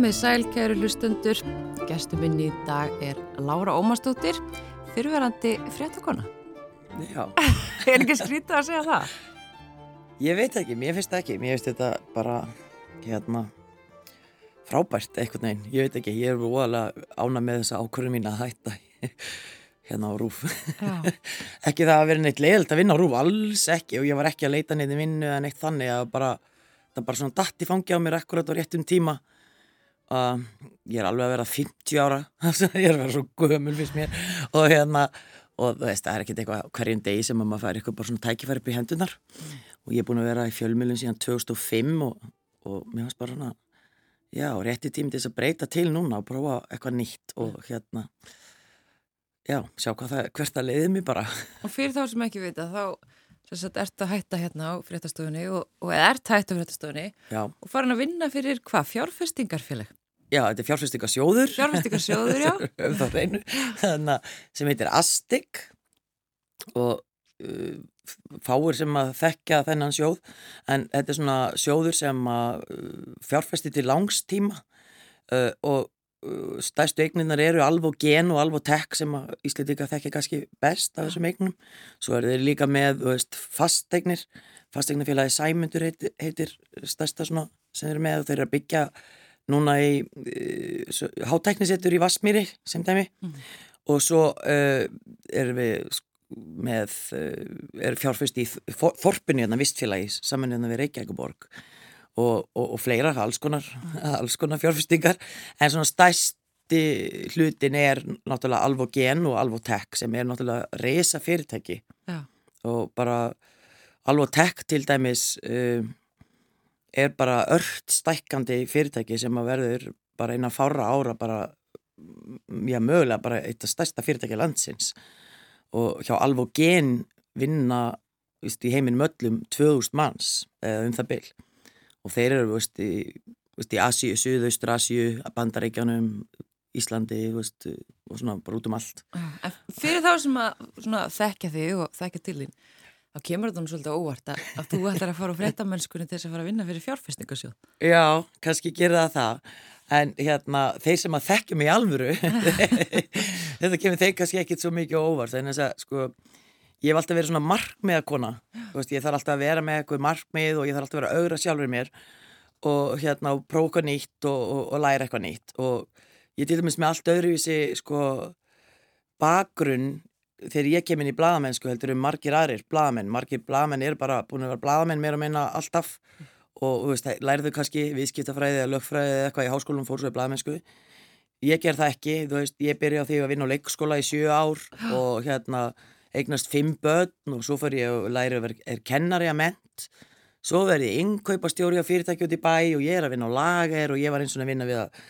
Komið sæl, kæru hlustundur. Gestur minn í dag er Lára Ómarsdóttir, fyrirverandi fréttakona. Já, er ekki skrítið að segja það? ég veit ekki, mér finnst ekki, mér finnst þetta bara, hérna, frábært einhvern veginn, ég veit ekki, ég er óalega ána með þessa ákvörðum mín að hætta hérna á rúf. Ekki það að vera neitt leiðilt að vinna á rúf, alls ekki og ég var ekki að leita neitt vinnu eða neitt þannig að bara, það bara svona datt í fangi á mér akkurat á réttum tíma. Uh, ég er alveg að vera 50 ára, ég er að vera svo gömul fyrst mér og hérna, og þú veist, það er ekkert eitthvað hverjum degi sem að maður fær eitthvað bara svona tækifæri upp í hendunar og ég er búin að vera í fjölmjölun síðan 2005 og, og mér fannst bara svona, já, rétti tími til þess að breyta til núna og prófa eitthvað nýtt og hérna, já, sjá hvað það, hvert að leiði mér bara. Og fyrir þá sem ekki vita, þá sem sagt, ert að hætta hérna á fréttastofunni og, og ert hætta á fréttastofunni Já, og farin að vinna fyrir hvað? Fjárfestingarfélag? Já þetta er fjárfæstingasjóður. Fjárfestingarsjóður, já. um það reynu, þannig að sem heitir Astig og uh, fáir sem að þekkja þennan sjóð. En þetta er svona sjóður sem að uh, fjárfæsti til langstíma uh, og uh, stærstu eigninar eru alvo gen og alvo tech sem að Íslandika þekkja kannski best af þessum eignum. Svo eru þeir líka með veist, fasteignir. Fasteignafélagi Sæmundur heitir, heitir stærsta svona sem eru með og þeir eru að byggja núna í uh, hátæknisettur í Vassmýri sem dæmi. Og svo uh, erum við með er fjárfyrst í þor- þorpinu hérna vistfélagi saman hérna við Reykjavíkuborg og, og, og fleira alls konar, alls konar fjárfyrstingar en svona stærsti hlutin er náttúrulega Alvogen og Alvotech sem er náttúrulega reysa fyrirtæki Já. og bara Alvotech til dæmis uh, er bara ört stækkandi fyrirtæki sem að verður bara innan fára ára bara já, mögulega bara eitt af stærsta fyrirtæki landsins. Og hjá Alvogen vinna víst, í heiminn möllum 2000 manns eða um það bil. Og þeir eru víst, í, víst, í Asíu, Suðaustur Asíu, Bandaríkjanum Íslandi víst, og svona bara út um allt. Fyrir þá sem að svona, þekkja þig og þekkja til þín, þá kemur þetta nú svolítið óvart að, að þú ætlar að fara á fréttamennskunni til þess að fara að vinna fyrir fjárfestingarsjóð. Já, kannski gera það það. En hérna, þeir sem að þekkja mig í alvöru þetta kemur þeir kannski ekkit svo mikið óvart. En þess að sko ég hef alltaf verið svona markmiða kona veist, ég þarf alltaf að vera með eitthvað markmið og ég þarf alltaf að vera augra sjálfur mér og hérna og prófa eitthvað nýtt og, og, og læra eitthvað nýtt. Og ég til dæmis með allt öðruvísi sko bakgrunn þegar ég kem inn í bladamennsku heldur um margir aðrir bladamenn, margir bladamenn er bara búin að vera bladamenn meira meina alltaf. Og veist, lærðu kannski viðskiptafræði eða lögfræði eða eitthvað í háskólum fór svo í bladamennsku ég ger það ekki, þú veist, ég byrja á því að vinna á leikskóla í sjö ár og hérna eignast fimm börn og svo fyrir ég að læra að vera er kennari að ment svo verði ég innkaupastjóri á fyrirtæki út í bæ og ég er að vinna á lager og ég var eins og að vinna við að,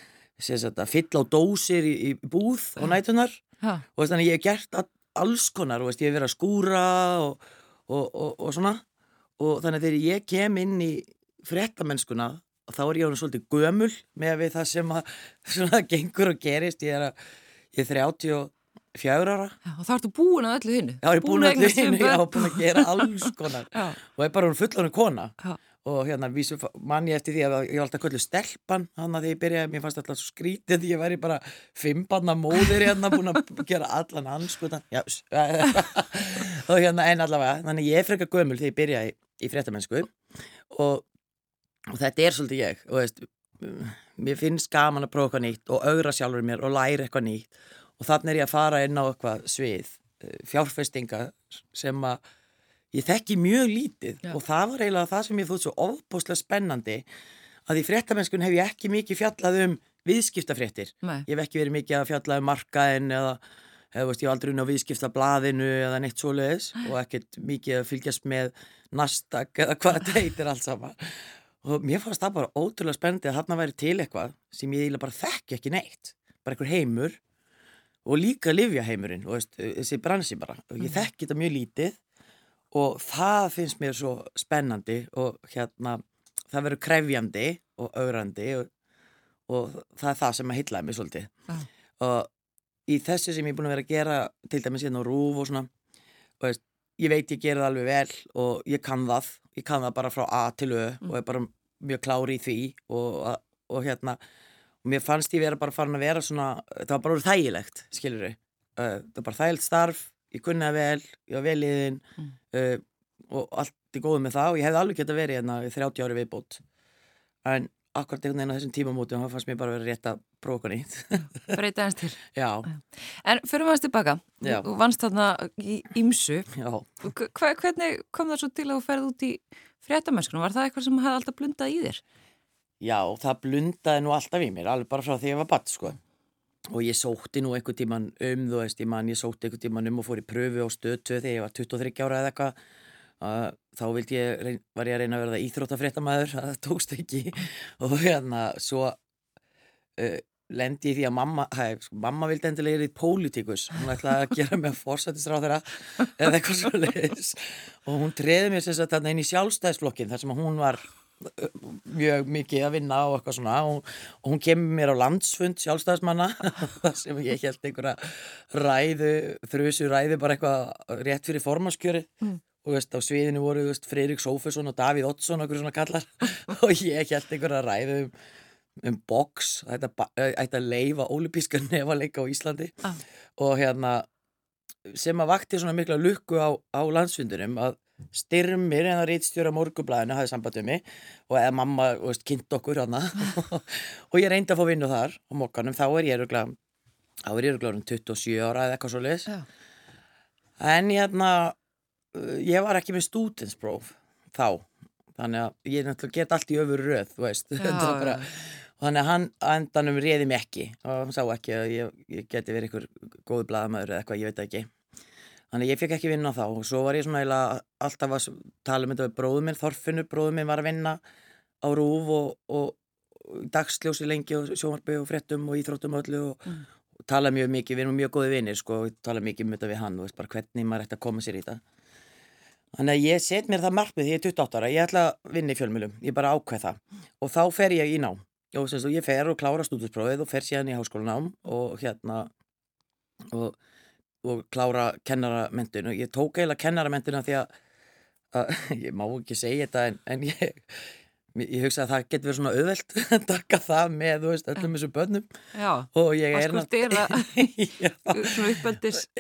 að fylla á dósir í, í búð og nætunar Ha, og þannig ég hef gert alls konar og veist, ég hef verið að skúra og, og, og, og svona. Og þannig að þegar ég kem inn í fréttamennskuna þá er ég orðin svolítið gömul með við það sem að svona gengur og gerist. Ég er, að, ég er 34 ára. Já, og þá ertu búin að öllu hinnu. Já, ég er búin að ég börn. er búin að gera alls konar. Já, og er bara hún fullorinn kona. Já, og hérna vísu mann ég eftir því að ég var alltaf köllu stelpan hann að því ég byrjaði, mér fannst alltaf svo skrítið því ég væri bara fimmbanna móðir hérna búin að gera allan anskutan og hérna en allavega þannig ég er frekar gömul því ég byrjaði í, í fréttamennsku og, og þetta er svolítið ég og veist, mér finnst gaman að prófa eitthvað nýtt og augra sjálfur mér og læra eitthvað nýtt. Og þannig er ég að fara inn á eitthvað svið eh, fjárfestinga sem að ég þekki mjög lítið Já. og það var eiginlega það sem ég þótt svo ofbúslega spennandi að í fréttamennskun hef ég ekki mikið fjallað um viðskiptafréttir. nei, Ég hef ekki verið mikið að fjalla um markaðin eða, eða veist, ég hef aldrei unni á viðskiptablaðinu eða neitt svoleiðis og ekkert mikið að fylgjast með Nasdaq eða hvað þetta heitir allt saman. Og mér fannst það bara ótrúlega spennandi að þarna væri til eitthvað sem ég eiginlega bara þekki ekki neitt. Bara einhver heimur og líka livja heimurinn og veist, þessi bransi bara. Og ég þekki þetta mjög lítið og það finnst mér svo spennandi og hérna það verður krefjandi og augrandi og, og það er það sem að hyllaði mig svolítið Já. og í þessu sem ég er búin að vera að gera til dæmis hérna rúf og svona og veist, ég veit ég gera það alveg vel og ég kann það, ég kann það bara frá A til Ö og er bara mjög klári í því og, og hérna og mér fannst ég vera bara farin að vera svona, það var bara orðið þægilegt, skilur. Uh, það var bara þægilegt starf, ég kunni það vel, ég var vel í þinn Mm. uh, og allt er góð með það og ég hefði alveg gett að vera hérna í 30 ári viðbót. En akkurat einhvern veginn á þessum tímamótum, það fannst mér bara að vera rétt að prófa nýtt. breyta eins til. já, En fyrir maður tilbaka, þú vannst þarna í ímsu. hvernig kom það svo til að þú ferði út í fréttamöskunum? Var það eitthvað sem hefði alltaf blundað í þér? Já, það blundaði nú alltaf í mér, alveg bara frá því ég var batt, sko. Og ég sótti nú einhvern tíman um, þú veist, ég man, ég sótti einhvern tíman um og fór í pröfu á stöðtöð þegar ég var 23 ára eða eitthvað. Þá vildi ég, var ég að reyna að verða íþróttafréttamaður, það tókst ekki. Og hérna, svo uh, lendi ég því að mamma, hæ, sko, mamma vildi endilega í pólitíkus. Hún ætlaði að gera mig að forsættisráð þeirra eða eitthvað svo leiðis. Og hún treði mér sem sagt inn í sjálfstæðisflokkin þar sem hún var mjög mikið að vinna og eitthvað svona og, og hún kemur mér á landsfund sjálfstæðismanna sem ég held einhverja ræðu, þrjusu ræðu bara eitthvað rétt fyrir formanskjöri Mm. og veist, á sviðinu voru veist, Freirik Sófusson og Davíð Oddsson og einhverju svona kallar og ég held einhverja ræðu um, um eh, ætti að leifa ólipíska nefaleika á Íslandi Ah. og hérna sem að vakti svona mikla lukku á, á landsfundunum að styrmir en að rítstjóra morgublaðinu hafði samband um mig og eða mamma veist, kynnt okkur hana og ég reyndi að fá vinnu þar á mokkanum, þá er ég örugglega- þá er ég orðin 27 ára eða eitthvað svo leis Já. en hérna uh, ég var ekki með stúdinspróf þá þannig að ég náttúrulega get allt í öfur röð þú veist, Já, bara, þannig að hann endanum réði mig ekki og hann sá ekki að ég, ég geti verið ykkur góðu blaðamæður eða eitthvað, ég veit það ekki þannig að ég fekk ekki vinna þá. Og svo var ég svona alltaf að tala um þetta við bróðum minn, Þorfinnur bróðum minn var að vinna á rúf og, og, dagsljósi lengi og sjónvarpi og fréttum og íþróttum og öllu og, Mm. og tala mjög mikið, við erum mjög góði vinnir sko, og tala mikið um þetta við hann og veist bara hvernig maður ætti að koma sér í þetta. Þannig að ég set mér það markmið því ég er 28 ára, ég ætla að vinna í fjölmjölum, ég bara ákveð það. Og þá fer ég í nám. Og ég fer og klára stúdinsprófið og fer síðan í háskólanám og hérna og, og klára kennaramentun og ég tók eiginlega kennaramentuna því að, að ég má ekki segja þetta en, en ég, ég hugsa að það getur verið svona auðvelt að taka það með þú veist, öllum þessum bönnum Já, og ég að er sko stela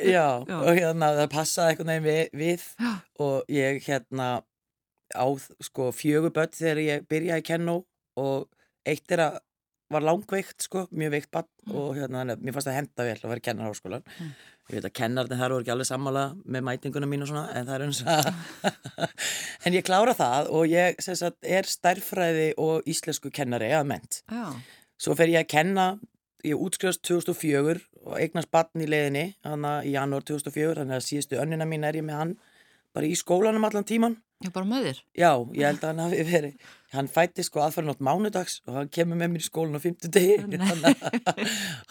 Já. og hérna það passaði einhvern veginn við, við og ég hérna á sko fjögur börn þegar ég byrjaði í kennó og eitt er að var langveikt sko, mjög veikt bann Mm. og hérna, að mér fannst það henda vel að vera kennar háskólan. Mm. Ég veit að kennarnir þar voru ekki alveg sammála með mætinguna mín og svona, en það er eins að en ég klára það og ég sagt, er stærfræði og íslensku kennari að ment. Já, Svo fer ég að kenna, ég útskrifast 2004 og eignast barn í leiðinni, hana í janúar 2004, þannig að síðustu önnina mín er ég með hann bara í skólanum allan tíman. Já, bara með þér. Já, ég held að hann hafi verið, hann fætti sko aðfæra nátt mánudags og hann kemur með mér í skólan á 50 degi, þannig að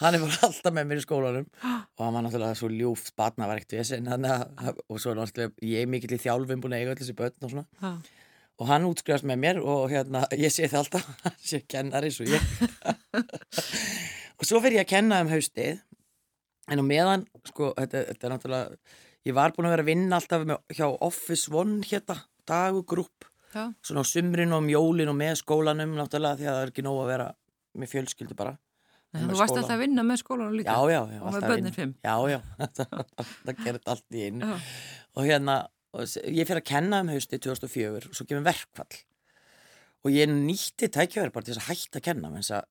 hann er bara alltaf með mér í skólanum. Og hann var náttúrulega svo ljúft barna var ekkert vesen, þannig að, og svo náttúrulega ég er mikill í þjálfum búin að eiga öll þessi börn og svona. Já. og hann útskrifast með mér og hérna, ég sé það alltaf, hann sé kennari svo ég. Og svo fer ég að kenna um haustið en á meðan, sko, þetta, þetta er náttúrulega ég var búin að vera að vinna alltaf með, hjá Office One hérna, dagugrúp Já, svona á sumrin og um jólin og með skólanum náttúrulega því að það er ekki nóg að vera með fjölskyldu bara. En þú varst alltaf að vinna með skólanum líka. já, já, Og með vinna. fimm. já, já, það gerði allt í einu. Og hérna, og ég fyrir að kenna um hausti 2004 og svo kemur verkfall. Og ég nýtti tækjaverð bara til þess að hætta að kenna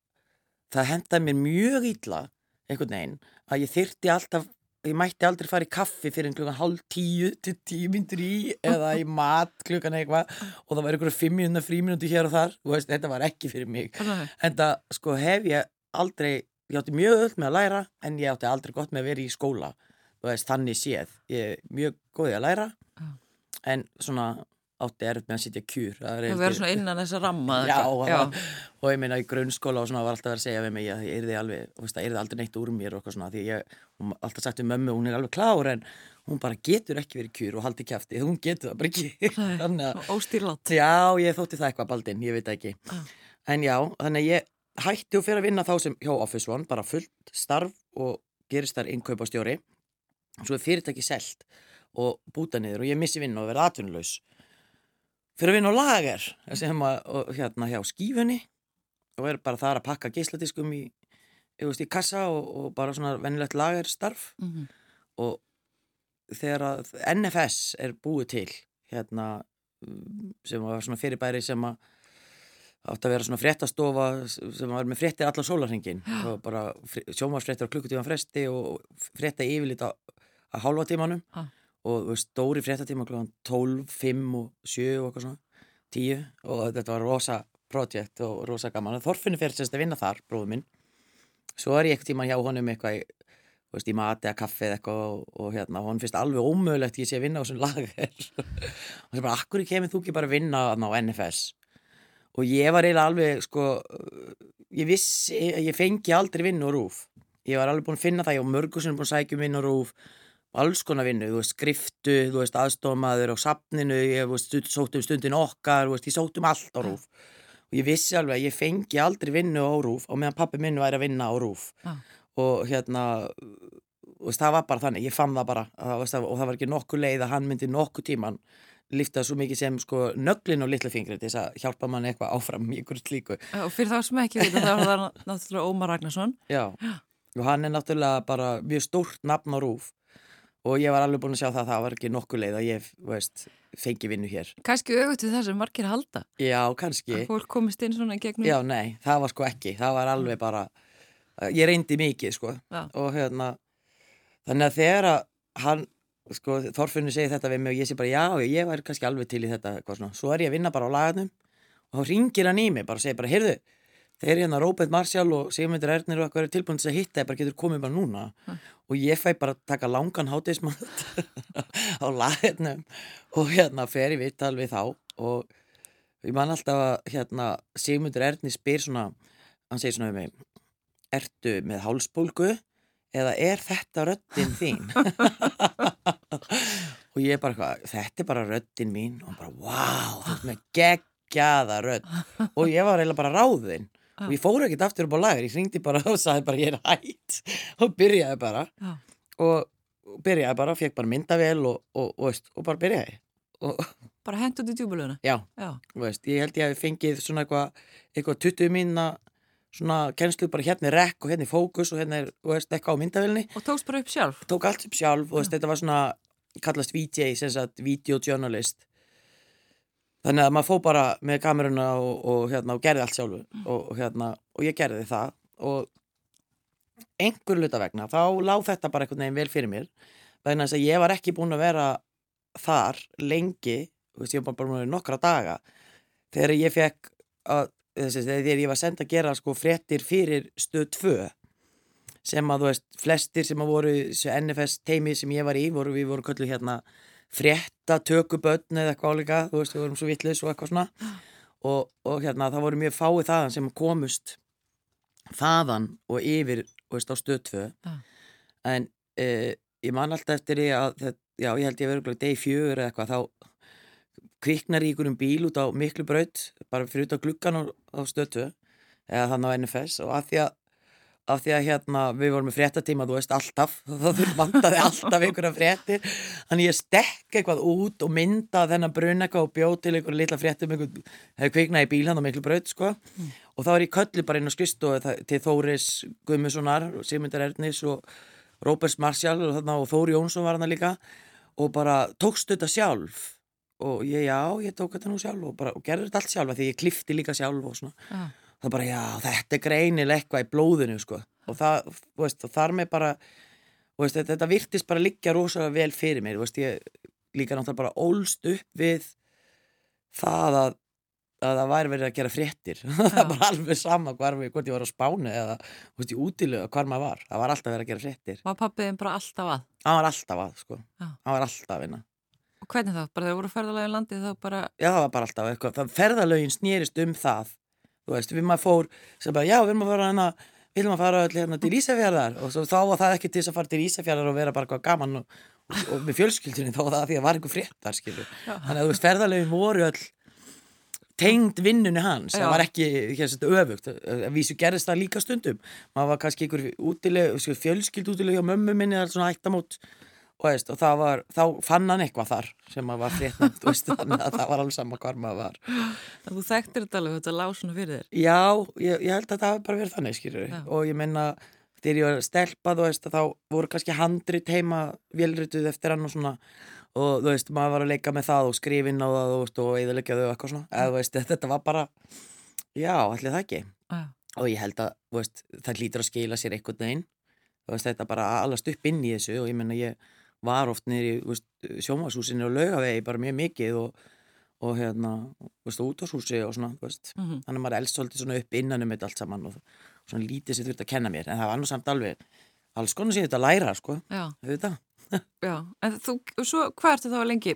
það hendaði mér mjög illa einhvern veginn að ég þyrti alltaf ég mætti aldrei fara í kaffi fyrir klukkan hálf tíu til tíu myndur í eða í mat klukkan eitthvað og það var einhverju fimm mínúna fríminúti hér og þar. Og veist, þetta var ekki fyrir mig. En það sko hef ég aldrei ég átti mjög öll með að læra en ég átti aldrei gott með að vera í skóla. Veist, þannig séð. Ég er mjög góðið að læra en svona átti erfitt með að sitja kjúr það er verður svona innan þessa ramma. Já, já. og ég meina í grunnskóla og svona var alltaf að að segja við mig að ég yrði alveg, það yrði aldrei neitt úr mér og eitthvað svona, því ég, alltaf sagt við mömmu, hún er alveg klár en hún bara getur ekki verið kjur og haldi kæfti, hún getur það bara ekki þannig að, Óstýrlátt. já, ég þótti það eitthvað baldinn, ég veit ekki Já. en já, þannig að ég hætti og fyrir að vinna þá sem hjá Office One, bara fullt starf og gerist þar innkaupastjóri svo er fyrirtæki selt og búta niður og ég missi vinna og verða atvinnulegs fyrir að vinna á lager sem að, hérna hjá skífunni og er bara þar að pakka geisladiskum í veist, í kassa og, og bara svona venilegt lagerstarf Mhm. og þegar að NFS er búið til hérna mm, sem var svona fyrirbæri sem að átt að vera svona fréttastofa sem var með fréttir allan sólarhengin og bara sjómasfréttir á klukkutíman fresti og frétta yfirlit á, á hálfa tímanum Ah. Og veist, stóri fréttatíma klukkan 12, 5 og 7 og eitthvað svona 10 og þetta var rosa projekt og rosa gaman. Þorfinni fyrir sérst að vinna þar, bróður minn. Svo er ég eitthvað tíma hjá honum eitthvað í, veist, í mati eða kaffi eða eitthvað og, og hérna, hún finnst alveg ómögulegt ég sé að vinna á þessum lager. Og það er bara, akkur kemur þú ekki bara að vinna á NFS og ég var eiginlega alveg sko, ég vissi ég fengi aldrei vinnu á rúf ég var alveg búin að finna það, ég var mörgur sem búin að sækja um vinnu á rúf alls konar vinnu, þú veist, skriftu þú veist, aðstofmaður á safninu ég þú veist, sótt um stundin okkar þú veist, ég sótt um allt á rúf og ég vissi alveg að ég fengi aldrei vinnu á rúf og meðan pappi minn væri að vinna á rúf Já. og hérna þú veist, það var bara þannig, ég fann það bara að, veist, og það var ekki nokkuð leið að hann myndi nokkuð tíman lifta svo mikið sem sko nöglin og litlu fingri til þess að hjálpa mann eitthvað áfram í ykkur slíku. Og fyrir þá sem ekki veit þá er það náttúrulega Ómar Ragnarsson. Já, og hann er náttúrulega bara mjög stórt nafn á rúf og ég var alveg búin að sjá það að það var ekki nokkuð leið að ég, veist, fengi vinnu hér. Kannski auðvitað það sem margir halda. Já, kannski. Að fólk komist inn svona gegnum. Já, nei, það var sko ekki. Það var alveg bara, ég reyndi mikið, sko. Já. Og hérna, þannig að þegar að hann, sko, Þorfunni segi þetta við mig og ég sé bara, já, ég var kannski alveg til í þetta. Svo er ég að vinna bara á lagarnum og þá ringir hann í mig bara og segir bara, heyrðu, þeir hérna Róbert Marshall og Sigmundur Ernir og eitthvað eru tilbúin til að hitta, ég bara getur komið bara núna. Og ég fæ bara taka langan hátismann á lagarnum og hérna fer ég vitt alveg þá. Og ég man alltaf að hérna Sigmundur Ernir spyr svona hann segir svona við mig ertu með hálsbólgu eða er þetta röddin þín? Og ég bara þetta er bara röddin mín. Og hann bara wow, þetta er með geggjaða rödd. Og ég var eiginlega bara ráðinn og ég fór ekkert aftur upp á lagar, ég hringdi bara og sagði bara ég er hætt og byrjaði bara Já. og byrjaði bara, fekk bara myndavél og, og, og, og bara byrjaði og Bara hent út í djúbulöðuna. já, Já. veist, ég held ég að fengið svona eitthvað eitthvað 20 mínna svona kennslu bara hérna er rekk og hérna er fókus og hérna er, veist, eitthvað á myndavélni Og tókst bara upp sjálf. tók allt upp sjálf og veist, þetta var svona kallast VJ, sem sagt video journalist þannig að maður fó bara með kameruna og, og hérna og gerði allt sjálfur. Og, og hérna, og ég gerði það. Og einhver luta vegna þá lág þetta bara einhvern veginn vel fyrir mér. Vegna þess að ég var ekki búin að vera þar lengi veist, ég var bara búin að vera nokkra daga þegar ég fekk að, þessi, þegar ég var send að gera sko fréttir fyrir stöð 2 sem að þú veist, flestir sem að voru NFS teimi sem ég var í voru, við vorum köllu hérna frétta tökubötn eða eitthvað álíka þú veist, við vorum svo vitlis og eitthvað svona. Og, og hérna, það voru mjög fáið þaðan sem komust þaðan og yfir, þú veist, á stöð 2 Já. en eh, ég man alltaf eftir því að þetta, já, ég held ég að vera degi fjögur eða eitthvað, þá kviknar í ykkur um bíl út á miklu braut bara fyrir út á gluggan á, á stöð 2 eða þannig á NFS og að því að af því að hérna við vorum með fréttatíma þú veist alltaf, þá vandaði alltaf einhverja fréttir, þannig ég stekk eitthvað út og mynda þennan brun eitthvað og bjóð til einhverja litla fréttum hefur kviknað í bíl hann á miklu braut sko og þá er ég köllu bara inn á skristofu til Þóris Gummussonar Sigmundar Ernis og Róberts Marshall og, og Þóri Jónsson var hann líka. Og bara tókstu þetta sjálf? Og ég, já, ég tók þetta nú sjálf og, bara, og gerði þetta allt sjálf því ég klifti líka sjálf og svona. Já. Það bara, já, þetta er greinileg eitthvað í blóðinu, sko og það, þú veist, og þar með bara þú veist, þetta, þetta virtist bara liggja rosalega vel fyrir mér, þú veist, ég líka náttúrulega bara ólst upp við það að að það væri verið að gera fréttir það var alveg sama við, hvort ég var á spánu eða, veist, útilega hvar maður var það var alltaf verið að gera fréttir Var pappiðin bara alltaf að? hann var alltaf að, sko Já. hann var alltaf að vinna Og hvernig þá? Bara þegar voru ferðalagi í landið þá bara... Já, það var bara alltaf eitthvað. Ferðalögin snýrist um það. Þú veist, við maður fór, sem bara, já, við erum að fara hérna, við erum að fara öll hérna til Ísafjörðar og svo, þá var það ekki til þess að fara til Ísafjörðar og vera bara eitthvað gaman og, og, og með fjölskyldunni þá var það því að var eitthvað fréttar, skilur. Þannig að þú veist, ferðalögin voru öll tengd vinnunni hans, Já. það var ekki hérna, öfugt, að vísu gerðist það líka stundum maður var kannski einhver útileg fjölskyld útileg hjá mömmu minni eða svona ættamót og, veist, og það var, þá fann hann eitthvað þar sem var veist, þannig að það var alveg sama hvar maður var. Þú þekktir þetta alveg, þetta lág svona fyrir þér. Já, ég, ég held að það hafi bara verið þannig, skilur Já. og ég menna, þegar ég var stelpað, þú veist, þá voru kannski handrit heima vélrituð eftir hann og svona og þú veist, maður var að leika með það og skrifin á það veist, og eðalegja þau og eitthvað svona eða veist, þetta var bara, já, allir það ekki Já. og ég held að, veist, það lítur að skila sér einhvern veginn þetta bara allast upp inn í þessu og ég menna, ég var oft veist, sjómasúsinu og laugavegi bara mjög mikið og, og hérna, útvarshúsi og svona, veist, Mhm. þannig að maður elst svolítið svona upp innan um þetta allt saman og svona lítið sem þurft að kenna mér, en það var nú samt alveg alls konar sem þetta læra, sko, Já. En þú, svo, hvað ertu þá lengi?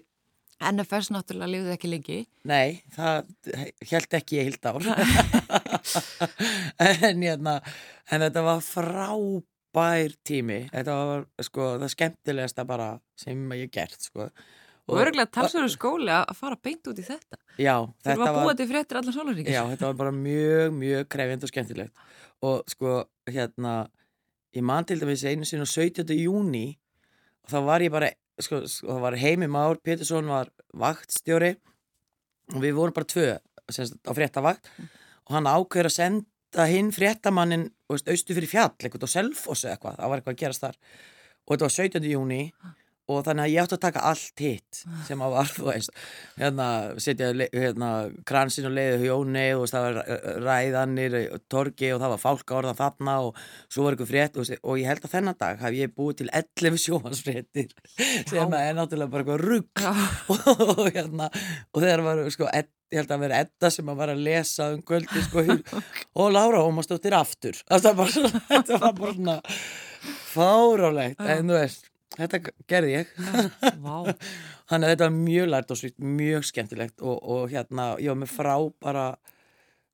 NFS náttúrulega lifði ekki lengi. Nei, það held ekki ég heilt ár en, hérna, en þetta var frábær tími þetta var sko það skemmtilegasta bara sem ég gert sko Og örgulega talsverður skóli að fara beint út í þetta. Já, þetta var búa til fréttir allan sólaríkis. Já, þetta var bara mjög, mjög krefjandi og skemmtilegt og sko, hérna ég man til dæmis einu sinni á 17. júni og þá var ég bara sko, það var Heimi Már Pétursson var vaktstjóri og við vorum bara tvö semst, á fréttavakt og hann ákveður að senda hinn fréttamannin veist, austu fyrir fjall, eitthvað á Selfossu eitthvað, það var eitthvað að gerast þar og þetta var 17. júni og þannig að ég átti að taka allt hitt sem að var, þú veist hérna, setja hérna, kransin og leiði hjóni og það var uh, ræðanir uh, torgi og það var fálka orðan þarna og svo var ykkur frétt og, og ég held að þennan dag haf ég búið til 11 sjóhansfréttir sem er náttúrulega bara eitthvað rugg Já. og hérna og þegar var sko, Ed, ég held að vera Edda sem að var að lesa um kvöldi sko, og Lára Ómarsdóttir aftur. Það var, svona, þetta var bara svona fárálegt en þú veist, þetta gerði ég. Vá. þannig að þetta var mjög lært og svitt, mjög skemmtilegt og, og hérna, ég var með frábara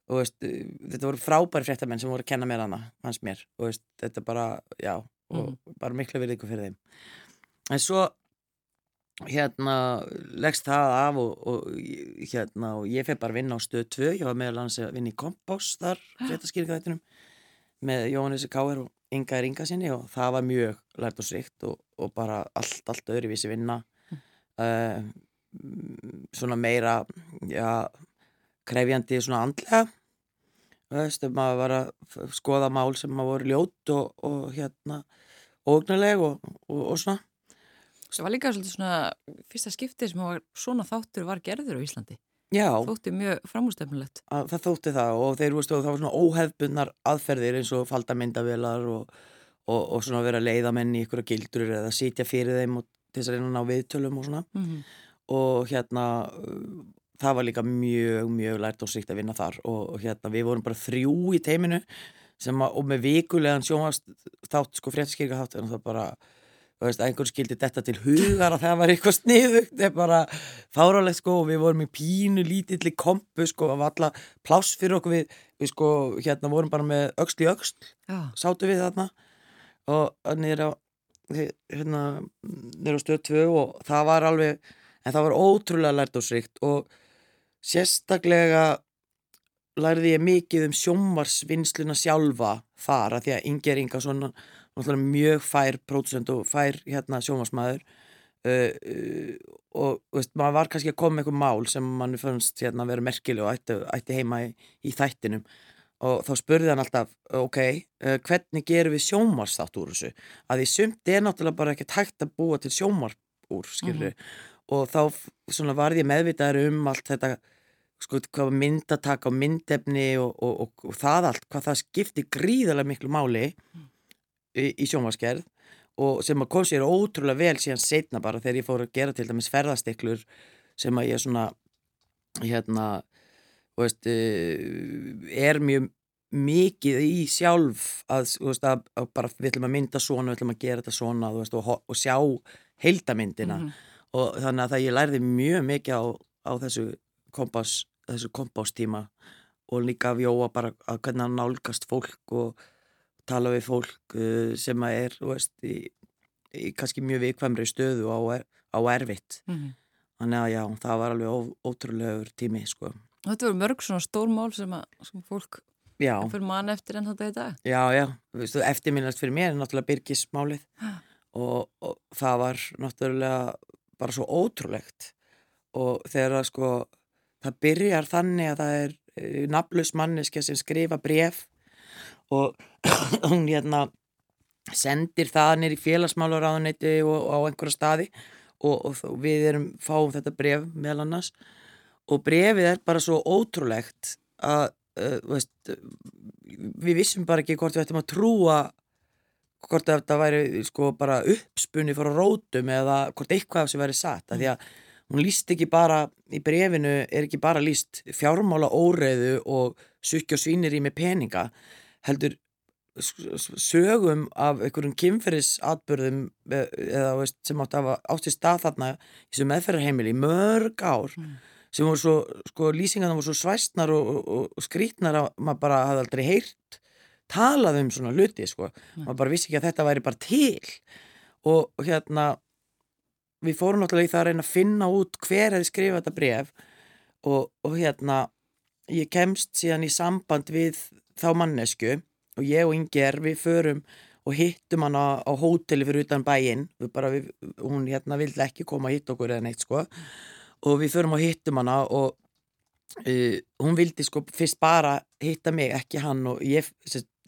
og veist, þetta voru frábæri fréttamenn sem voru að kenna mér hana hans mér, og veist, þetta bara já, og bara miklu verið ykkur fyrir þeim. En svo hérna leggst það af og, og hérna, og ég fyrir bara að vinna á stöð 2 ég var meðal hans að vinna í Kompás þar, fréttaskýringa þettinum með Jóhannessi Káir og Inga Ringa sinni og það var mjög lært og srikt og, og bara allt, allt öðruvísi vinna. Uh, svona meira já, krefjandi svona andlega. Veist, maður var að skoða mál sem maður voru ljót og, og hérna ógnuleg og, og, og svona. Það var líka svolítið svona fyrsta skiptið sem var, svona þáttur var gerður á Íslandi. Já, Þótti mjög framústefnulegt. að, það þótti það og þeir var svona óhefbunnar aðferðir eins og faldamyndavélar og, og, og svona vera leiðamenn í ykkur gildur eða sitja fyrir þeim og til þess að reyna að ná viðtölum og svona Mm -hmm. og hérna það var líka mjög, mjög lært og sýkt að vinna þar og, hérna við vorum bara þrjú í teiminu sem að, og með vikulegan sjónvast þátt, sko fréttaskýrika þátt en það bara, einhvern skildi þetta til hugar að það var eitthvað sniðugt það er bara fárálegt sko og við vorum í pínu lítilli kompu sko og var alla pláss fyrir okkur við, við sko hérna vorum bara með öxl í Já. sátu við þarna og á hérna, á stöð 2 og það var alveg en það var ótrúlega lært og srikt og sérstaklega lærði ég mikið um sjómarsvinnsluna sjálfa þar að því að Inger Ingarsson náttúrulega mjög fær pródusent og fær hérna sjómarsmaður uh, uh, og veist, maður var kannski að koma með eitthvað mál sem mann fannst hérna að vera merkileg og ætti, ætti heima í, í þættinum. Og þá spurði hann alltaf, ok, uh, hvernig gerum við sjómarsþátt úr þessu? Að því sumt er náttúrulega bara ekkert hægt að búa til sjómar úr, skilur og þá f- svona varð ég meðvitaður um allt þetta, sko, hvað myndataka og myndefni og, og, og, og það allt, hvað það skipti gríðarlega miklu máli í, í sjómarskerð og sem að kom sér ótrúlega vel síðan setna bara þegar ég fór að gera til dæmis ferðastiklur sem að ég svona hérna veist, eh, er mjög mikið í sjálf að, veist, að, að bara við ætlum að mynda svona, við ætlum að gera þetta svona veist, og, og sjá heildamyndina Mhm. og þannig að það ég lærði mjög mikið á, á þessu kompás, þessu kompástíma og líka af Jóa bara að hvernig hann nálgast fólk og tala við fólk uh, sem að er, veist, í, í kannski mjög vikvæmri stöðu á, á erfitt. Mhm. Þannig að já, það var alveg ó, ótrúlegur tími, sko. Þetta voru mörg svona stór mál sem, að, sem fólk fyrir mann eftir enn þetta í dag. já, já, veist, eftirminnast fyrir mér er náttúrulega Birgismálið og, og það var náttúrulega bara svo ótrúlegt og þegar að sko það byrjar þannig að það er eh, nafnlaus manneskja sem skrifa bref og hún hérna sendir það nýr í félagsmálaráðuniti og, og á einhverja staði og, og við erum fáum þetta bref meðal annars. Og brefið er bara svo ótrúlegt að uh, veist, við vissum bara ekki hvort við ættum að trúa hvort þetta væri sko bara uppspunni fyrir rótum eða hvort eitthvað sem væri satt. Að því að hún líst ekki bara í brefinu er ekki bara líst fjármála óreiðu og sukki og svínir í með peninga heldur sögum af einhverjum kynferðisatbyrðum eða veist, sem átti að átt í stað þarna í þessu meðferðarheimili í mörg ár mm. sem voru svo, sko lýsingarna voru svo svæstnar og, og, og skrítnar að maður bara hafði aldrei heyrt talað um svona hluti sko, mm. maður bara vissi ekki að þetta væri bara til og, og hérna við fórum náttúrulega í það að reyna að finna út hver hefði skrifað þetta bref og hérna ég kemst síðan í samband við þá mannesku og ég og Inger við förum og hittum hann á, á hóteli fyrir utan bæinn. Hún hérna vildi ekki koma að hitta okkur eða neitt sko. Og við förum og hittum hann og uh, hún vildi sko fyrst bara hitta mig, ekki hann og ég,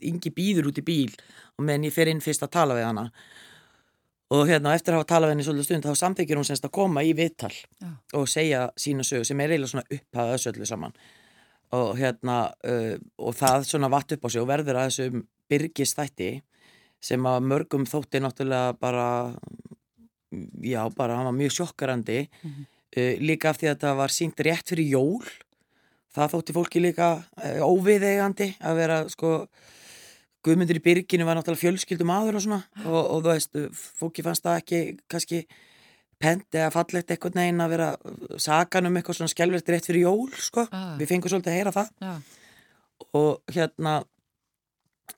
Ingi býður út í bíl og meðan ég fer inn fyrst að tala við hana. Og hérna eftir að hafa talað við henni svolítið stund þá samþykir hún semst að koma í viðtal Já. og segja sína sögu sem er eiginlega svona upphafað þessu öllu saman og hérna uh, og það svona vatt upp á sig og verður að þessum byrgistætti sem að mörgum þótti náttúrulega bara já bara hann var mjög sjokkarandi. Mm -hmm. uh, líka af því að það var sínt rétt fyrir jól það þótti fólki líka uh, óviðegandi að vera sko Guðmundur í byrginu var náttúrulega fjölskyldum aður og svona. Og, og þú veist fólki fannst það ekki kannski pent eða fallegt eitthvað neginn að vera sagan um eitthvað svona skjálfert rétt fyrir jól sko, ah. við fengum svolítið að heyra það. Ja. og hérna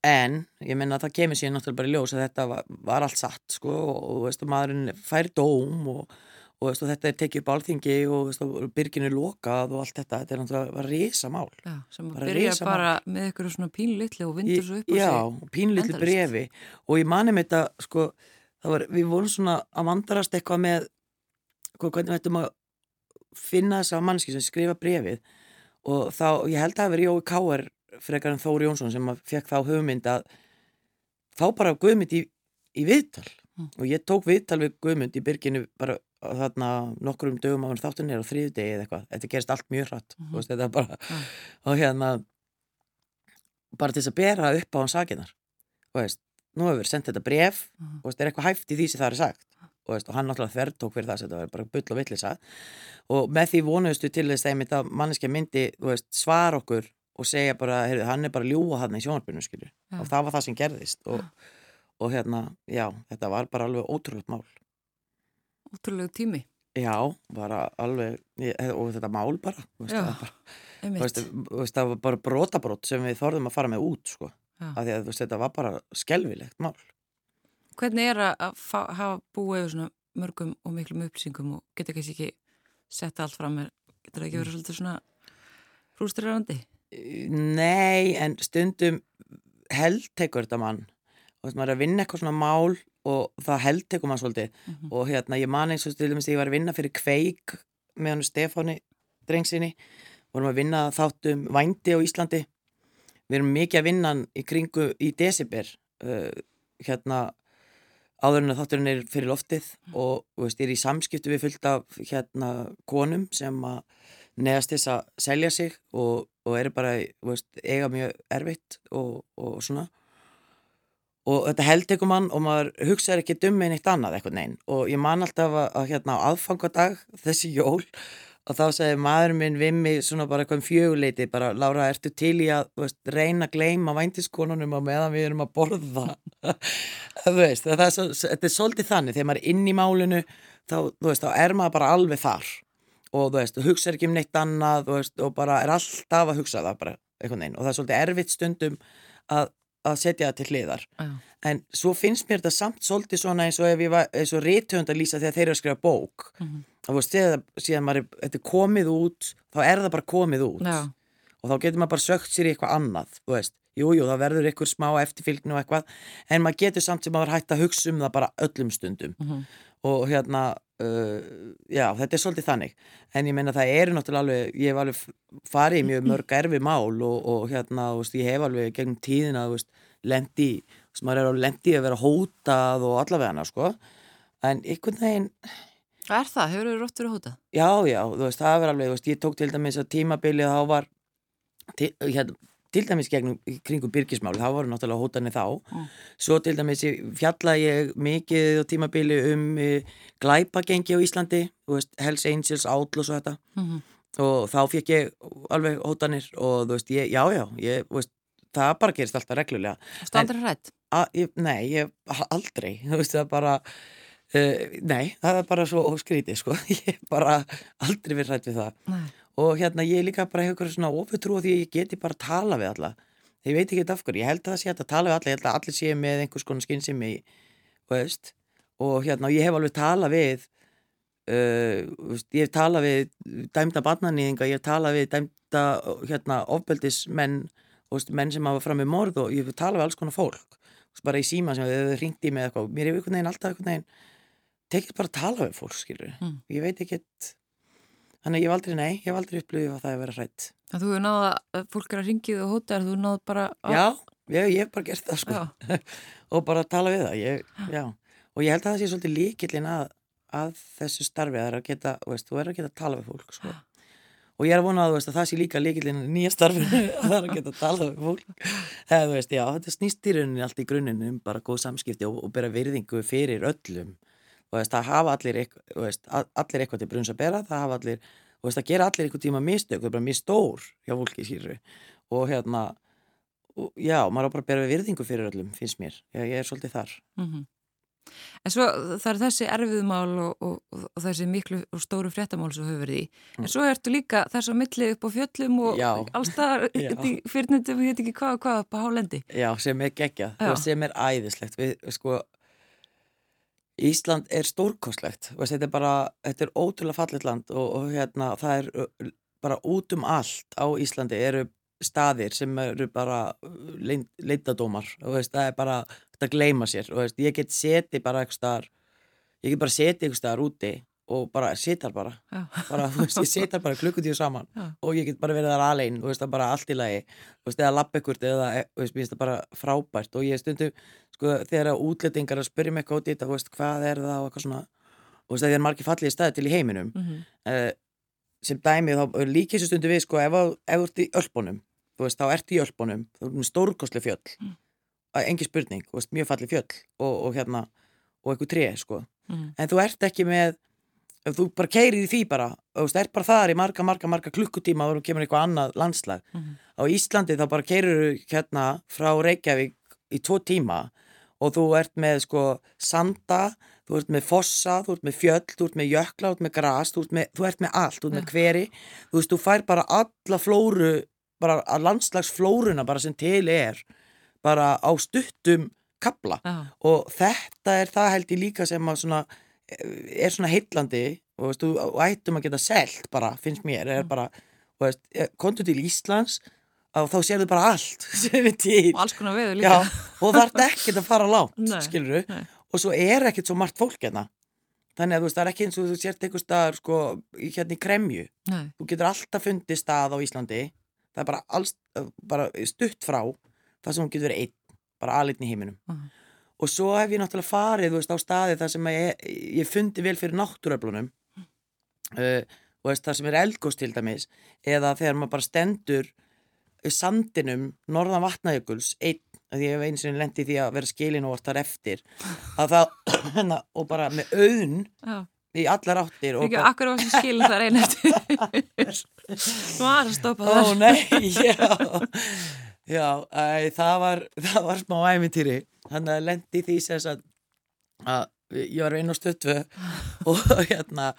en ég menna að það kemur síðan náttúrulega bara í ljós að þetta var, var allt satt sko og, og veistu maðurinn fær dóm og, og veistu þetta er tekið upp álþingi og veistu byrginu lokað og allt þetta, þetta er náttúrulega var reysa mál Já, sem bara byrja bara með eitthvað svona pínlitli og vindur svo upp á sig. Já, pínlitli brefi og ég mani með þetta sko Var, við vorum svona að vandarast eitthvað með hvernig við ættum að finna þess að mannski sem skrifa brefið og þá, ég held að það veri Jói Káar frekar en Þóri Jónsson sem fekk þá hugmynd að þá bara Guðmynd í, í viðtal mm. og ég tók viðtal við Guðmynd í byrginu bara þarna nokkur um dögum á hann þáttunni og þrýðu degi eða eitthvað, þetta gerist allt mjög hratt mm -hmm. þetta bara mm. og hérna bara til þess að bera upp á hann sakinar og veist, nú hefur sendt þetta bref -hmm. og veist, er eitthvað hæft í því sem það er sagt? Og, veist, og hann náttúrulega þvertók fyrir það þetta var bara bull og vittlisa og með því vonuðustu til þess að manneskja myndi veist, svar okkur og segja bara, heyrðu, hann er bara ljúa hann í sjónarbyrnu, skilju, ja. og það var það sem gerðist og, ja. og hérna, já þetta var bara alveg ótrúlegt mál. Ótrúlegu tími. Já, bara alveg og þetta mál bara, veist, já, það, bara veist, það var bara brotabrót sem við þorðum að fara með út, sko af því að þetta var bara skelvilegt mál. Hvernig er að hafa búið svona mörgum og miklum upplýsingum og geta kannski ekki setja allt fram með, getur það ekki verið svolítið svona frústrirandi? Nei, en stundum held tekur þetta mann. Og þess að maður er að vinna eitthvað svona mál og það held tekur mann svolítið. Mm -hmm. og hérna ég man eins og til dæmis ég var að vinna fyrir kveik með hann Stefáni drengsinni, vorum að vinna þáttum vændi á Íslandi við erum mikið að vinna í kringu í December uh, hérna áður en að þátturinn er fyrir loftið mm. og veist, er í samskiptu við fullt af hérna konum sem að neðast þess að selja sig og, og eru bara veist, eiga mjög erfitt og, og svona og þetta held ekkur mann og maður hugsaður ekki dum með neitt annað eitthvað neinn og ég man alltaf að, að hérna á aðfangadag þessi jól og þá segði maður minn við mig svona bara eitthvað um fjöguleiti bara Lára, ertu til í að veist, reyna að gleima væntiskonunum og meðan við erum að borða? Veist, það er, þetta er svolítið þannig þegar maður er inn í málinu þá, veist, þá er maður bara alveg þar. Og þú veist, hugsa ekki um neitt annað veist, og bara er alltaf að hugsa það bara og það er svolítið erfitt stundum að, að setja það til hliðar. Uh. en svo finnst mér þetta samt svolítið svona eins og ef ég var eins og réttönd að lýsa þegar þeir eru að skrifa bók. Uh -huh. Og síðan maður er komið út þá er það bara komið út. Já. og þá getur maður bara sögt sér í eitthvað annað þú veist, jújú, jú, það verður eitthvað smá eftirfylgni og eitthvað, en maður getur samt sem maður hægt að hugsa um það bara öllum stundum. Mhm. og hérna uh, já, þetta er svolítið þannig. En ég meina það eru náttúrulega alveg ég hef alveg farið í mjög mörg erfi mál og, og hérna, veist, ég hef alveg gegnum tíðina, veist, lendi veist, maður er á lendi að vera hótað og allavega hana, sko. En einhvern veginn er það? Hefur þú rótt verið hótað? Já, já, þú veist, það var alveg, þú veist, ég tók til dæmis að tímabilið þá var til, hérna, til dæmis gegnum kringum byrgismál, þá voru náttúrulega hótanir þá Mm. svo til dæmis fjalla ég mikið á tímabili um uh, glæpagengi á Íslandi, þú veist, Hells Angels, Outlaws og þetta Mm og þá fekk ég alveg hótanir og þú veist, ég, já, já, ég, þú veist, það bara gerist alltaf reglulega Standar hrætt? Nei, ég aldrei þú veist það bara uh, nei, það er bara svo skrítið sko, ég hef bara aldrei verið rætt við það. Nei. og hérna ég líka bara hefur svona ofutrú á því ég geti bara að tala við alla. Ég veit ekki af hverju, ég held að það sé að tala við alla ég held að allir séu með einhvers konar skynsemi veist, og hérna ég hef alveg talað við uh, veist, ég hef talað við dæmda barnanýðinga, ég hef talað við dæmda hérna ofbeldismenn og veist, menn sem hafa fram með morð og ég hef talað við alls konar fólk. Bara í síma sem þau ringt í mig eitthvað. Mér hefur einhvern veginn alltaf einhvern veginn tekið bara að tala við fólk skilur Mm. ég veit ekkert. Þannig að ég hef aldrei, nei, ég hef aldrei upplifið að það er verið hrætt En þú hefur náða að fólk er að ringið og hóta þú náð bara að... já, ég, ég hef bara gert það sko. Og bara tala við það ég, já. og ég held að það sé svolítið líkillin að, að þessu starfi að það er að geta, veist, þú er að geta að tala við fólk sko. og ég er að vona að, veist, að það sé líka líkillin að nýja starfi að það er að geta að tala við fólk. Þú veist, já, þetta snýst í rauninni allt í grunninn um bara góð samskipti og, og bera virðingu fyrir öllum og veist, það hafa allir, allir eitthvað til brunns að bera, það hafa allir og veist, það gera allir eitthvað tíma mistök, það er bara mistór hjá fólki skýrri og hérna og, já, maður á bara að bera virðingu fyrir öllum, finnst mér, já, ég er svolítið þar Mm En svo það er þessi erfiðumál og, og, og þessi miklu og stóru fréttamál sem hefur verið í. En svo ertu líka þess að milli upp á fjöllum og Mm. Já. allstaðar Já. fyrirnendum, ég veit ekki hvað og hvað upp á hálendi. Já, sem er veist, sem er æðislegt við, sko Ísland er veist, þetta er bara, þetta er ótrúlega fallet land og, og hérna, það er bara út um allt á Íslandi eru staðir sem eru bara leitadómar, þú veist, það er bara þetta gleyma sér, þú veist, ég get seti bara eitthvað ég get bara seti eitthvað úti og bara sitar bara bara, veist, ég sitar bara klukkutíu saman Já. og ég get bara verið þar alein þú veist, er bara allt í lagi veist, eða lapp ekkert eða, e, veist, það bara frábært og ég stundum, sko, þegar útlendingar að spyrja mig eitthvað út í þetta, hvað er það og eitthvað svona, veist, það er margir fallið staði til í heiminum Mm uh, sem dæmi, þá líkir þessu stundu við, sko, ef, þú ert í veist, þá ertu í ölpunum, þú ert með stórkostli fjöll Mm. mm. engi spurning, mjög fallið fjöll og, og hérna, og eitthvað tré, sko -hmm. en þú ert ekki með ef þú bara keirir í því bara og þú ert bara þar í marga, marga, marga klukkutíma og þú kemur eitthvað annað landslag Mhm. á Íslandi þá bara keirir hérna frá Reykjavík í tvo tíma og þú ert með sko sanda, þú ert með fossa þú ert með fjöll, þú ert með jökla, þú ert með gras þú ert með, þú ert með allt, þú ert með hveri þú veist, þú fær bara alla flóru bara að landslagsflóruna bara sem til er bara á stuttum kabla Já. og þetta er það held ég líka sem að svona er svona heitlandi og veist, þú og ættum að geta selt bara, finnst mér, er bara og veist, kontu til Íslands og þá sérðu bara allt Og alls konar veður Já, líka. og það er ekkert að fara langt Nei, nei. og svo er ekkert svo margt fólk hérna þannig að þú veist, það er ekki eins og þú sért einhver staðar sko, hérna í kremju Nei. þú getur alltaf fundið stað á Íslandi það er bara, alls, bara stutt frá það sem hún getur verið einn bara aðlitn í heiminum Mhm. Og svo hef ég náttúrulega farið veist, á staði þar sem ég, ég fundi vel fyrir náttúröflunum uh, og veist, þar sem er eldgóst til dæmis eða þegar maður bara stendur sandinum norðan vatnajökuls einn, því ég hef einu sinni lendi því að vera skilin og þar eftir að það, hérna, og bara með auðn Já. í allar áttir og Ekki, akkur var sem skilin þar einn eftir. Þú var að stoppa Ó þar. nei, já Já, æ, það var það var smá æmintýri þannig að lendi því sem sagt að ég var einn á stöttu og hérna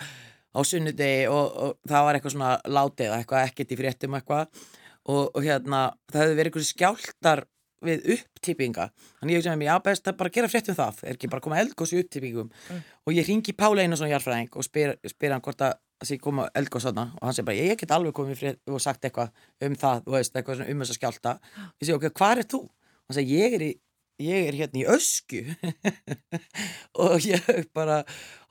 á sunnudegi og, og það var eitthvað svona látið eða eitthvað ekkert í fréttum eitthvað. Og, og hérna það hefði verið eitthvað skjáltar við upptippinga þannig ég hugsaði með mér, já best að bara gera fréttum það. Er ekki bara að koma eldgóðs í upptippingum? Og ég ringi Pála Einarsson jarfræðing og spyr, spyr hann hvort að þess að ég kom á eldgóðs þarna og hann segi bara, ég get alveg komið frið og sagt eitthvað um það, veist, eitthvað um þess að skjálta ég segi, ok, hvað er þú? hann segi, ég er í ég er hérna í ösku og ég bara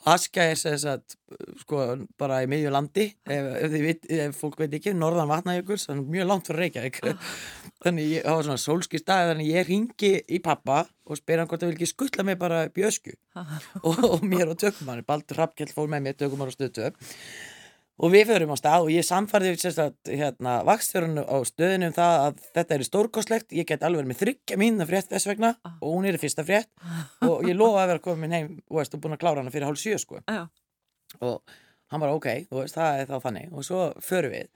Aska er sem sagt sko bara í miðju landi ef, ef, veit, ef fólk veit ekki, norðan vatnajökul mjög langt fyrir Reykjavík. Þannig ég hafa svona sólskist dag þannig ég ringi í pappa og spyr hann hvort það vil ekki skuttla mig bara upp í ösku og, og mér og tökum hann Baldur Rappkjell fór með mér, tökum hann á stöðtöð og við förum á stað og ég samfarði hérna, vakstfjörun á stöðinu um það að þetta er stórkoslegt ég get alveg með þryggja mín að frétt þess vegna ah. og hún er í fyrsta frétt og ég lofa að vera komin heim og veist, búin að klára hana fyrir hálf sjö sko. ah. og hann bara ok, veist, það er þá þannig og svo förum við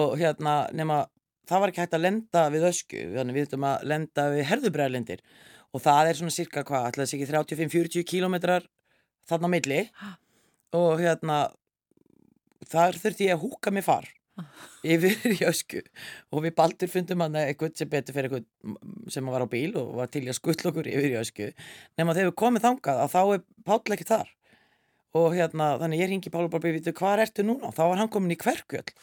og hérna nema það var ekki hægt að lenda við ösku við þurfum að lenda við herðubræðlindir og það er svona cirka hvað, alltaf þessi ekki 35-40 kílómetrar þarna milli og hérna þar þurfti ég að húka mig far yfir í ösku. Og við baldur fundum hann eitthvað sem betur fyrir eitthvað sem var á bíl og var til að skull okkur yfir í ösku. Nema þegar við komum þangað að þá er Páll ekki þar. Og hérna þannig ég ringi Páll og bara byrja hvað ertu núna? Þá var hann komin í Kverkjöld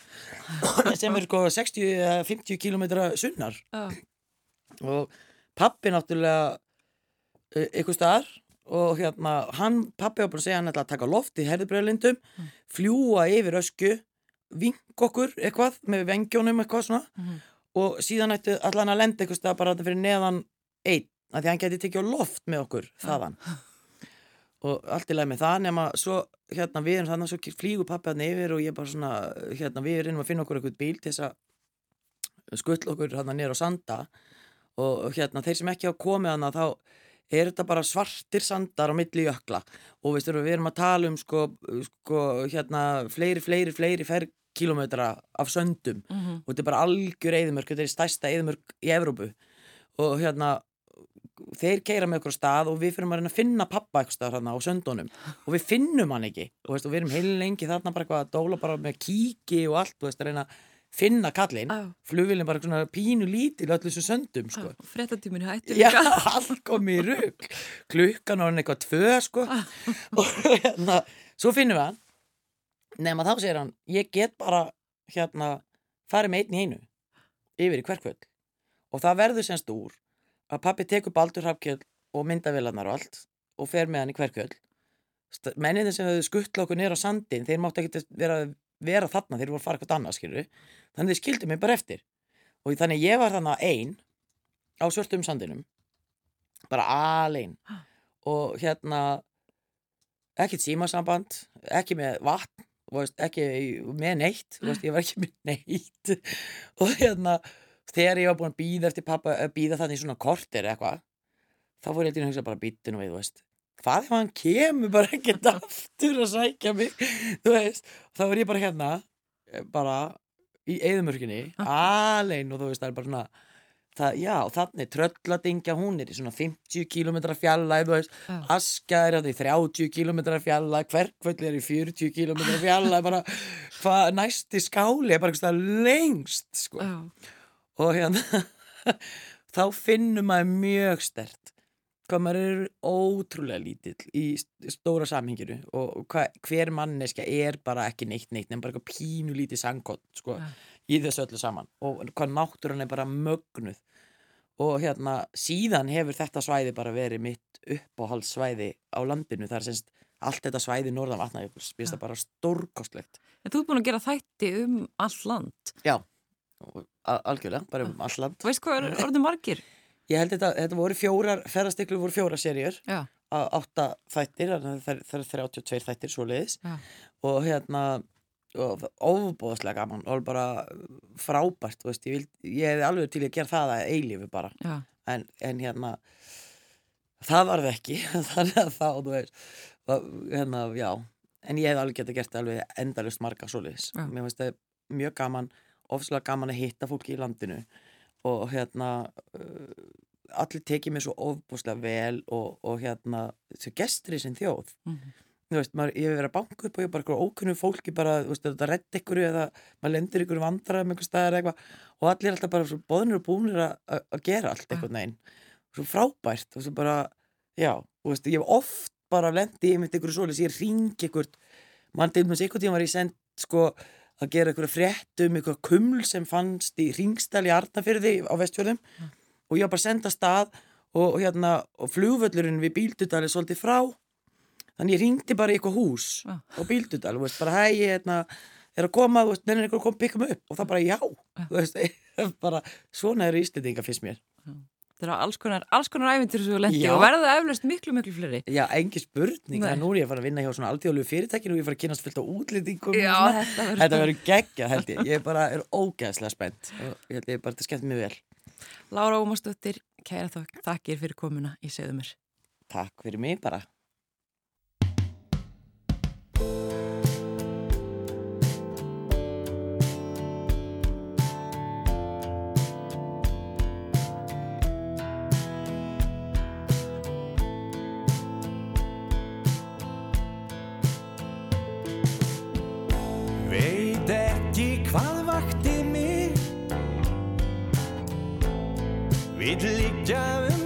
sem er sko 60-50 km sunnar. Oh. og pappi náttúrulega e, eitthvað staðar og hérna, hann, pappi var búin að segja hann ætla að taka loft í herðubröðlindum mm. fljúa yfir ösku vink okkur eitthvað með vengjónum eitthvað svona mm. og síðan ættu allan að lenda eitthvað stað bara þetta fyrir neðan einn, að því hann geti tekið loft með okkur þaðan og allt í lagi með það nema svo hérna við erum þannig að svo flýgur pappi hann yfir og ég bara svona, hérna við erum að finna okkur eitthvað bíl til þess að skull okkur hérna nýra á sanda og hérna þeir sem ekki hafa komið hann þá er þetta bara svartir sandar á milli jökla? Og veistu, við erum að tala um sko, sko hérna fleiri, fleiri, fleiri ferrkilometra af söndum. Mm -hmm. og þetta er bara algjör eðimörk, þetta er stærsta eðimörk í Evrópu. Og hérna þeir keira með okkur stað og við fyrir að reyna að finna pappa eitthvað stað hérna á söndunum. Og við finnum hann ekki. Og, veist, og við erum heil lengi þarna bara eitthvað að dóla bara með kíki og allt og veist, reyna að finna kallin flugvilin bara svona pínu lítil öllu þessu söndum sko. frettatíminu hættu já, allt kom í rugg klukkan var hann eitthvað tvö sko. og hérna svo finnum við hann. Nema þá segir hann ég get bara hérna farið með einn í einu yfir í hverkvöld og það verður semst úr að pappi tekur baldur hafkjöld og myndavillarnar og allt og fer með hann í hverkvöld menninni sem hefur skuttla okkur nýra á sandin þeir máttu ekki vera, vera þarna þeir voru að fara eitthvað annað skilur þannig þið skildi mig bara eftir. Og þannig ég var þannig einn á svörtum sandinum bara alein. Og hérna ekkert símasamband ekki með vatn veist, ekki með neitt veist, ég var ekki með neitt. Og hérna þegar ég var búin að býða eftir pappa býða þannig svona kortir eitthvað þá fór ég til að hugsa bara býtinu við veist, hvað ef hann kemur bara ekkert aftur að sækja mig? Þá er ég bara hérna bara í eðumörkinni alveg og þú veist það er bara svona það, já þannig trölladingja hún er í svona 50 km fjallæð aska er á því 30 km fjallæð hverkvöld er í 40 km fjallæð bara hvað næsti skáli er bara eitthvað lengst sko. Já. og hérna þá finnum maður mjög stert hvað maður er ótrúlega lítill í stóra samhengiru og hva, hver manneska er bara ekki neitt neitt en bara eitthvað pínu lítið sangkott sko, ja. í þessu öllu saman. Og hvað náttúrun er bara mögnuð. Og hérna síðan hefur þetta svæði bara verið mitt uppáhaldssvæði á landinu. Þar semst allt þetta svæði norðan vatnajökuls spyrst það ja. bara stórkostlegt. En þú er búin að gera þætti um all land? Já, algjörlega, bara um all land. Þú veist hvað er orðið margir? Ég held þetta, þetta voru fjórar, ferðastiklu voru fjóra serjur á átta þættir, það er 32 þættir svo leiðis og hérna ofbóðslega gaman og bara frábært veist, ég, vil, ég hef alveg til að gera það að eilífi bara. En, en hérna það var það ekki þannig að þá, þú veist hérna, já, en ég hef alveg gett að gera alveg endalust marga svo leiðis mér finnst það mjög gaman ofslega gaman að hitta fólki í landinu og hérna uh, allir tekið mér svo ofbúslega vel og, og hérna þessu gestur í sin þjóð. Mm -hmm. veist, maður, ég hef verið að banka upp og ég er bara eitthvað ókunnu fólki bara, þú veist, þetta redd ykkur eða maður lendir ykkur vandrað með einhver staðar eitthvað? Og allir er alltaf bara svo boðnir og búnir að gera allt eitthvað neginn svo frábært og svo bara, já þú veist, ég hef oft bara lendi í mitt ykkur svo ég ringi ykkur mann til og með einhvern tíma var ég send sko að gera eitthvað fréttum, eitthvað kuml sem fannst í ringstæl í Arnafyrði á vestfjörðum. Og ég var bara að senda stað og, og hérna og flugvöllurinn við Bíldudal er svolítið frá. Þannig ég ringdi bara í eitthvað hús Já. á Bíldudal og veist bara hæ, ég hérna, er að koma, þú veist, nefnir koma að pikka mig upp. Og það bara já, þú veist, bara svona eru íslendinga fyrst mér Það eru alls konar, alls konar æfintir sem þú lendi og verða eflaust miklu, miklu fleiri. Já, engi spurning, Nei. nú er ég að fara að vinna hjá svona alþjóðlegu fyrirtækinu og ég fara að kynast fullt á útlendingum og Já, þetta verður Þetta verður geggjað held ég, ég bara er ógeðslega spennt og ég held ég bara þetta skemmt mér vel. Lára Ómarsdóttir, kæra þak- þakkir fyrir komuna. Í Segðumir. Takk fyrir mig bara vakti mig. Vill liggja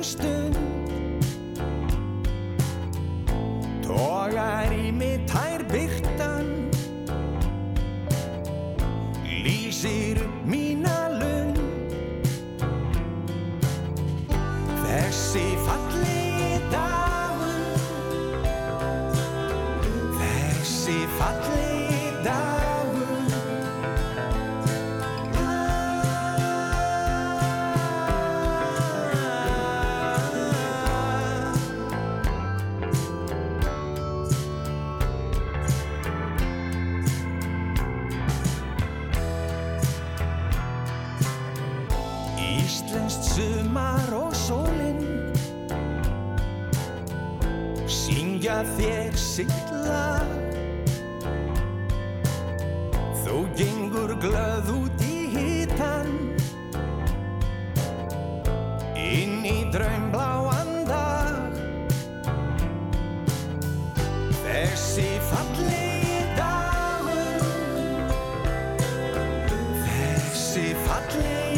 Þessi